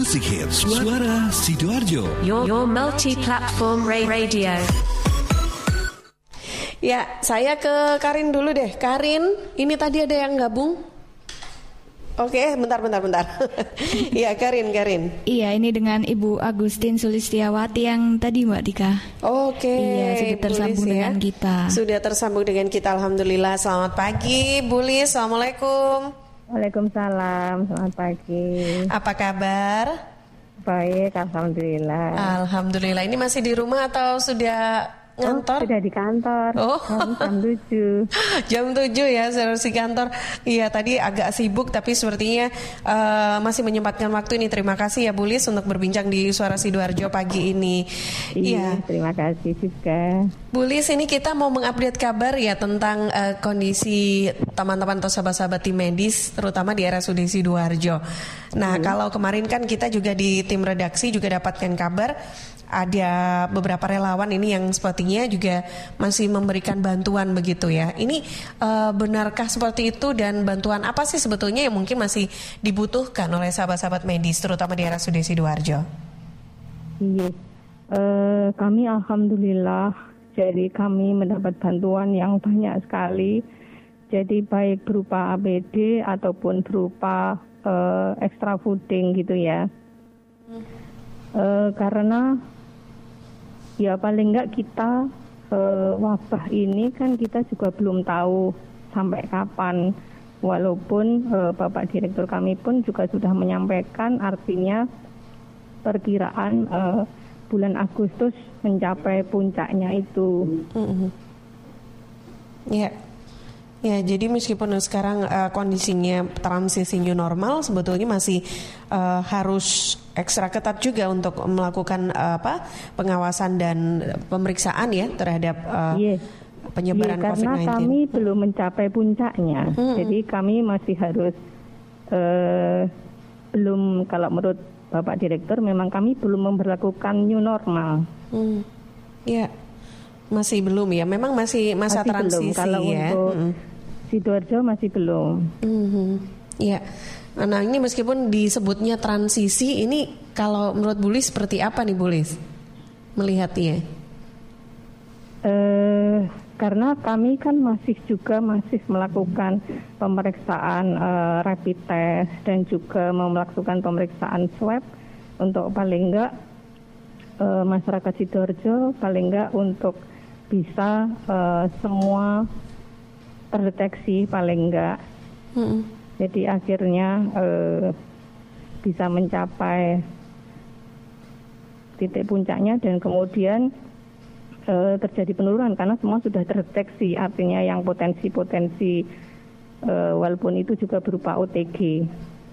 Music Hits Suara Sidoarjo Your, your multi-platform ra- radio. Ya, saya ke Karin dulu deh. Karin, ini tadi ada yang gabung. Oke, bentar, bentar, bentar. Iya, Karin, Karin. Iya, ini dengan Ibu Agustin Sulistiawati yang tadi Mbak Dika. Oke. Iya, sudah tersambung Bulis ya. dengan kita. Sudah tersambung dengan kita. Alhamdulillah. Selamat pagi, Bulis. Assalamualaikum. Waalaikumsalam, selamat pagi. Apa kabar? Baik, alhamdulillah. Alhamdulillah. Ini masih di rumah atau sudah Oh, sudah di kantor. Oh. Jam, jam 7. Jam 7 ya harus di kantor. Iya tadi agak sibuk tapi sepertinya eh, masih menyempatkan waktu ini. Terima kasih ya Bulis untuk berbincang di Suara Sidoarjo pagi ini. Iya, terima kasih juga. Bulis ini kita mau mengupdate kabar ya tentang eh, kondisi teman-teman atau sahabat-sahabat tim medis terutama di RSUD Sidoarjo. Nah, kalau kemarin kan kita juga di tim redaksi juga dapatkan kabar ada beberapa relawan ini yang sepertinya juga masih memberikan bantuan begitu ya. Ini eh, benarkah seperti itu dan bantuan apa sih sebetulnya yang mungkin masih dibutuhkan oleh sahabat-sahabat medis terutama di RSUD Sidoarjo? Iya. Eh, kami alhamdulillah jadi kami mendapat bantuan yang banyak sekali. Jadi baik berupa APD ataupun berupa eh, extra fooding gitu ya. Eh, karena ya paling enggak kita eh, wabah ini kan kita juga belum tahu sampai kapan. Walaupun eh, Bapak Direktur kami pun juga sudah menyampaikan artinya perkiraan eh, bulan Agustus mencapai puncaknya itu. Mhm. Ya. Ya, jadi meskipun sekarang eh, kondisinya transisi new normal, sebetulnya masih eh, harus ekstra ketat juga untuk melakukan eh, apa pengawasan dan pemeriksaan ya terhadap eh, Iya. penyebaran Iya, karena COVID-19. kami belum mencapai puncaknya, Mm-mm. jadi kami masih harus eh, belum kalau menurut Bapak Direktur memang kami belum memperlakukan new normal. Hmm. Ya, masih belum ya. Memang masih masa Masih transisi belum. Kalau ya. untuk Mm. Sidoarjo masih belum. Mhm. Ya. Nah ini meskipun disebutnya transisi, ini kalau menurut Bulis seperti apa nih Bulis melihatnya? Eh, karena kami kan masih juga masih melakukan pemeriksaan eh, rapid test dan juga melakukan pemeriksaan swab untuk paling enggak eh, masyarakat Sidoarjo paling enggak untuk bisa eh, semua terdeteksi paling enggak. Mm-mm. Jadi akhirnya eh, bisa mencapai titik puncaknya dan kemudian eh, terjadi penurunan karena semua sudah terdeteksi artinya yang potensi-potensi eh, walaupun itu juga berupa OTG.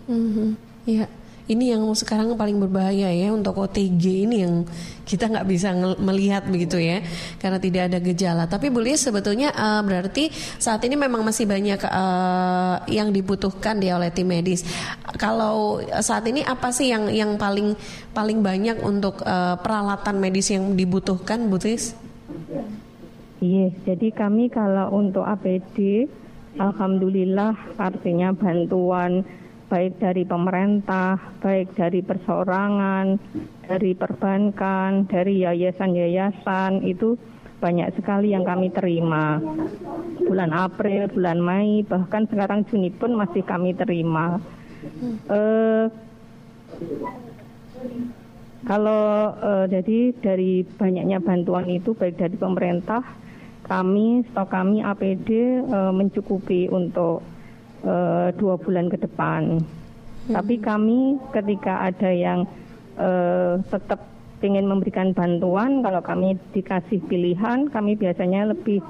Mhm. Ya, ini yang sekarang paling berbahaya ya untuk OTG ini yang kita nggak bisa melihat begitu ya, karena tidak ada gejala. Tapi boleh sebetulnya eh, berarti saat ini memang masih banyak eh, yang dibutuhkan dia oleh tim medis. Kalau saat ini apa sih yang yang paling paling banyak untuk eh, peralatan medis yang dibutuhkan, Butis? Iya, jadi kami kalau untuk APD, alhamdulillah artinya bantuan baik dari pemerintah, baik dari perseorangan, dari perbankan, dari yayasan-yayasan itu banyak sekali yang kami terima. Bulan April, bulan Mei, bahkan sekarang Juni pun masih kami terima. Eh, kalau eh, jadi dari banyaknya bantuan itu baik dari pemerintah, kami stok kami APD eh, mencukupi untuk eh, dua bulan ke depan. Tapi kami ketika ada yang eh, tetap ingin memberikan bantuan, kalau kami dikasih pilihan, kami biasanya lebih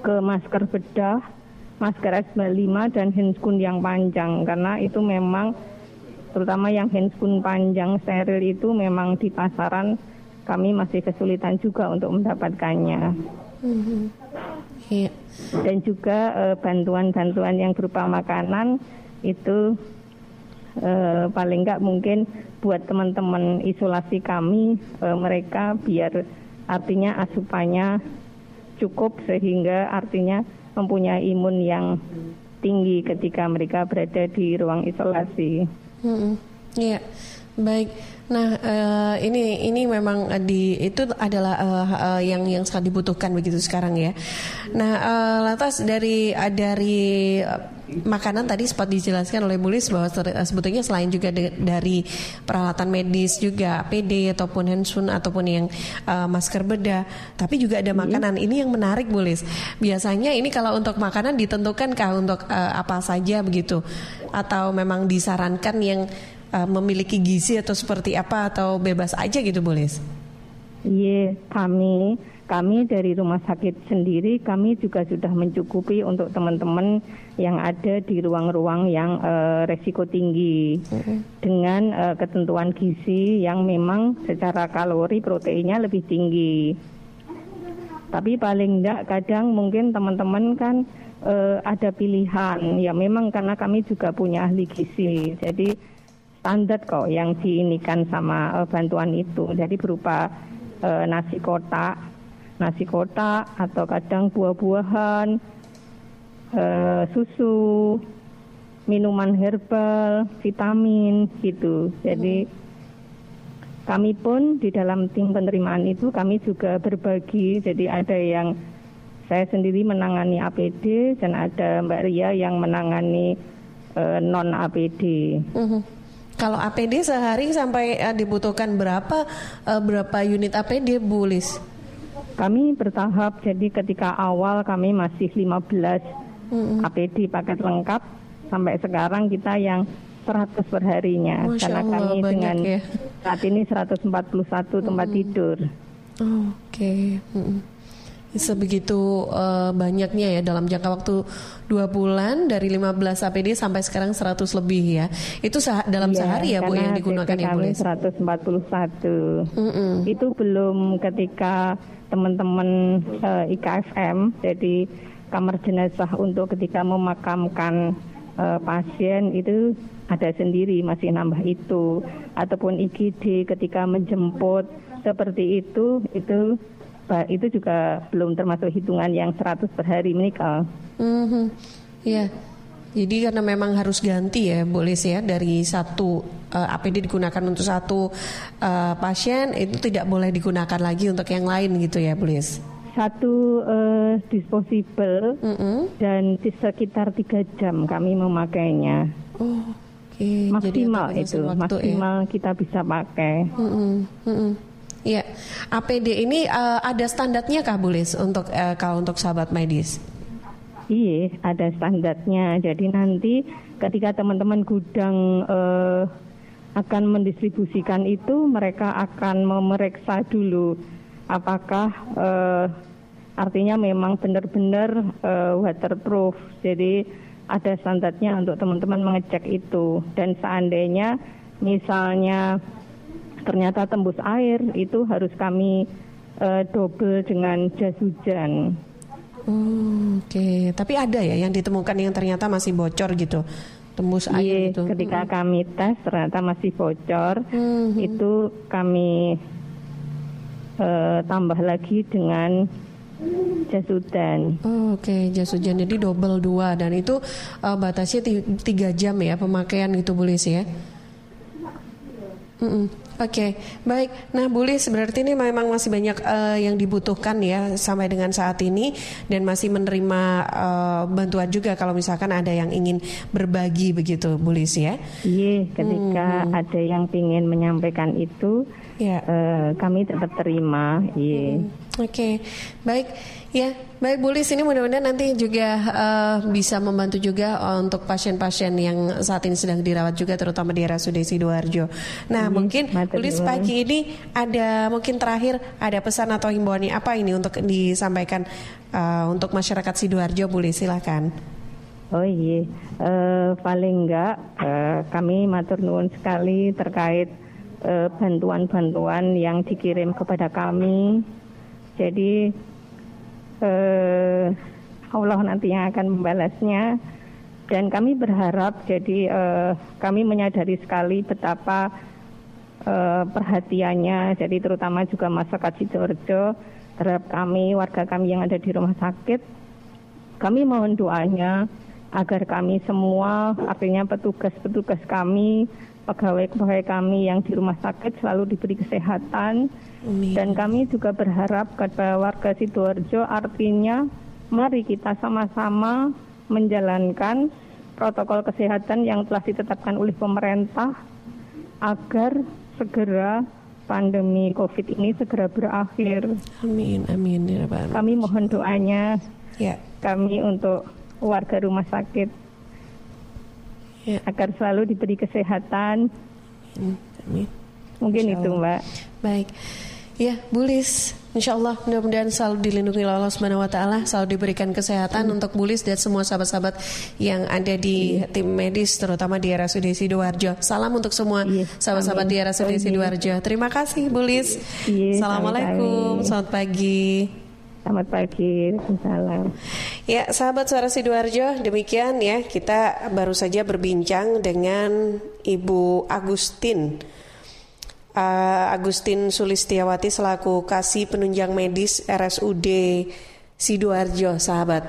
ke masker bedah, masker S95 dan handscoon yang panjang karena itu memang terutama yang handscoon panjang steril itu memang di pasaran kami masih kesulitan juga untuk mendapatkannya. Iya. Dan juga eh, bantuan-bantuan yang berupa makanan itu eh, paling nggak mungkin buat teman-teman isolasi kami eh, mereka biar artinya asupannya cukup sehingga artinya mempunyai imun yang tinggi ketika mereka berada di ruang isolasi. Mm-mm. Iya. Baik. Nah, uh, ini ini memang di itu adalah uh, uh, yang yang sangat dibutuhkan begitu sekarang ya. Nah, uh, lantas dari uh, dari makanan tadi sempat dijelaskan oleh Bulis bahwa sebetulnya selain juga de, dari peralatan medis juga APD ataupun handsun ataupun yang uh, masker bedah, tapi juga ada makanan. Hmm. Ini yang menarik Bulis. Biasanya ini kalau untuk makanan ditentukan kah untuk uh, apa saja begitu atau memang disarankan yang uh, memiliki gizi atau seperti apa atau bebas aja gitu boleh? Iya, kami kami dari rumah sakit sendiri kami juga sudah mencukupi untuk teman-teman yang ada di ruang-ruang yang uh, resiko tinggi mm-hmm. dengan uh, ketentuan gizi yang memang secara kalori proteinnya lebih tinggi. Tapi paling enggak kadang mungkin teman-teman kan uh, ada pilihan ya memang karena kami juga punya ahli gizi. Jadi standar kok yang diinikan sama uh, bantuan itu. Jadi berupa uh, nasi kotak, nasi kotak atau kadang buah-buahan, uh, susu, minuman herbal, vitamin gitu. Jadi kami pun di dalam tim penerimaan itu kami juga berbagi. Jadi ada yang saya sendiri menangani APD dan ada Mbak Ria yang menangani uh, non APD. Uh -huh. Kalau APD sehari sampai uh, dibutuhkan berapa uh, berapa unit APD Bu Lis? Kami bertahap jadi ketika awal kami masih 15 mm-hmm. APD paket lengkap sampai sekarang kita yang 100 perharinya Masya karena Allah, kami dengan ya. saat ini 141 tempat mm-hmm. tidur. Oh, Oke. Okay. Mm-hmm sebegitu uh, banyaknya ya dalam jangka waktu dua bulan dari 15 APD sampai sekarang 100 lebih ya. Itu sah dalam ya, sehari ya Bu yang digunakan ya Bu? 141. Mm -mm. Itu belum ketika teman-teman uh, eh, IKFM jadi kamar jenazah untuk ketika memakamkan uh, pasien itu ada sendiri masih nambah itu ataupun IGD ketika menjemput seperti itu itu itu juga belum termasuk hitungan yang 100 per hari menikah. Mm -hmm. Ya, jadi karena memang harus ganti ya, boleh sih ya dari satu uh, eh, APD digunakan untuk satu uh, pasien itu tidak boleh digunakan lagi untuk yang lain gitu ya, boleh. Satu uh, disposable mm -hmm. dan di sekitar tiga jam kami memakainya. Oh, Okay. Maksimal Jadi itu, maksimal ya? kita bisa pakai. Mm -hmm. Mm -hmm. Ya, APD ini uh, ada standarnya kah Bulis untuk uh, kalau untuk sahabat medis? Iya, ada standarnya. Jadi nanti ketika teman-teman gudang uh, akan mendistribusikan itu, mereka akan memeriksa dulu apakah uh, artinya memang benar-benar uh, waterproof. Jadi ada standarnya untuk teman-teman mengecek itu. Dan seandainya misalnya ternyata tembus air itu harus kami uh, double dengan jas hujan. Hmm, Oke, okay. tapi ada ya yang ditemukan yang ternyata masih bocor gitu, tembus air Iya, gitu. Ketika hmm. kami tes ternyata masih bocor, hmm. itu kami uh, tambah lagi dengan jas hujan. Oh, Oke, okay. jas hujan jadi double dua dan itu uh, batasnya tiga jam ya pemakaian itu boleh sih ya. Mm -mm. Oke, okay, baik. Nah, Bu Lis, berarti ini memang masih banyak uh, yang dibutuhkan ya sampai dengan saat ini dan masih menerima uh, bantuan juga kalau misalkan ada yang ingin berbagi begitu, Bu Lis ya. Iya, ketika hmm. ada yang ingin menyampaikan itu, ya. uh, kami tetap terima. Iya. Hmm. Oke, okay. baik. Ya, baik Bu Lis ini mudah-mudahan nanti juga uh, bisa membantu juga uh, untuk pasien-pasien yang saat ini sedang dirawat juga terutama di RSUD Sidoarjo. Nah, hmm, mungkin Bu Lis pagi ini ada mungkin terakhir ada pesan atau himbauan apa ini untuk disampaikan uh, untuk masyarakat Sidoarjo Bu Lis silakan. Oh iya, uh, paling enggak uh, kami matur nuwun sekali terkait bantuan-bantuan uh, yang dikirim kepada kami. Jadi eh, Allah nanti yang akan membalasnya dan kami berharap jadi eh, kami menyadari sekali betapa eh, perhatiannya jadi terutama juga masyarakat Sidoarjo terhadap kami warga kami yang ada di rumah sakit kami mohon doanya agar kami semua, artinya petugas-petugas kami, pegawai-pegawai kami yang di rumah sakit selalu diberi kesehatan. Amin. Dan kami juga berharap kepada warga Sidoarjo artinya mari kita sama-sama menjalankan protokol kesehatan yang telah ditetapkan oleh pemerintah agar segera pandemi COVID ini segera berakhir. Amin, amin ya Pak. Kami mohon doanya ya. kami untuk warga rumah sakit ya. agar selalu diberi kesehatan. Amin. Mungkin itu Mbak. Baik. Ya, Bulis, Insya Allah mudah-mudahan selalu dilindungi oleh Allah Subhanahu Wa Taala, selalu diberikan kesehatan hmm. untuk Bulis dan semua sahabat-sahabat yang ada di hmm. tim medis, terutama di RSUD Sidoarjo. Salam untuk semua iya. sahabat-sahabat di RSUD Sidoarjo. Terima kasih Bulis. Iya, Assalamualaikum, selamat pagi. Selamat pagi, salam. Ya, sahabat suara Sidoarjo, demikian ya kita baru saja berbincang dengan Ibu Agustin uh, Agustin Sulistiawati selaku kasih penunjang medis RSUD Sidoarjo, sahabat.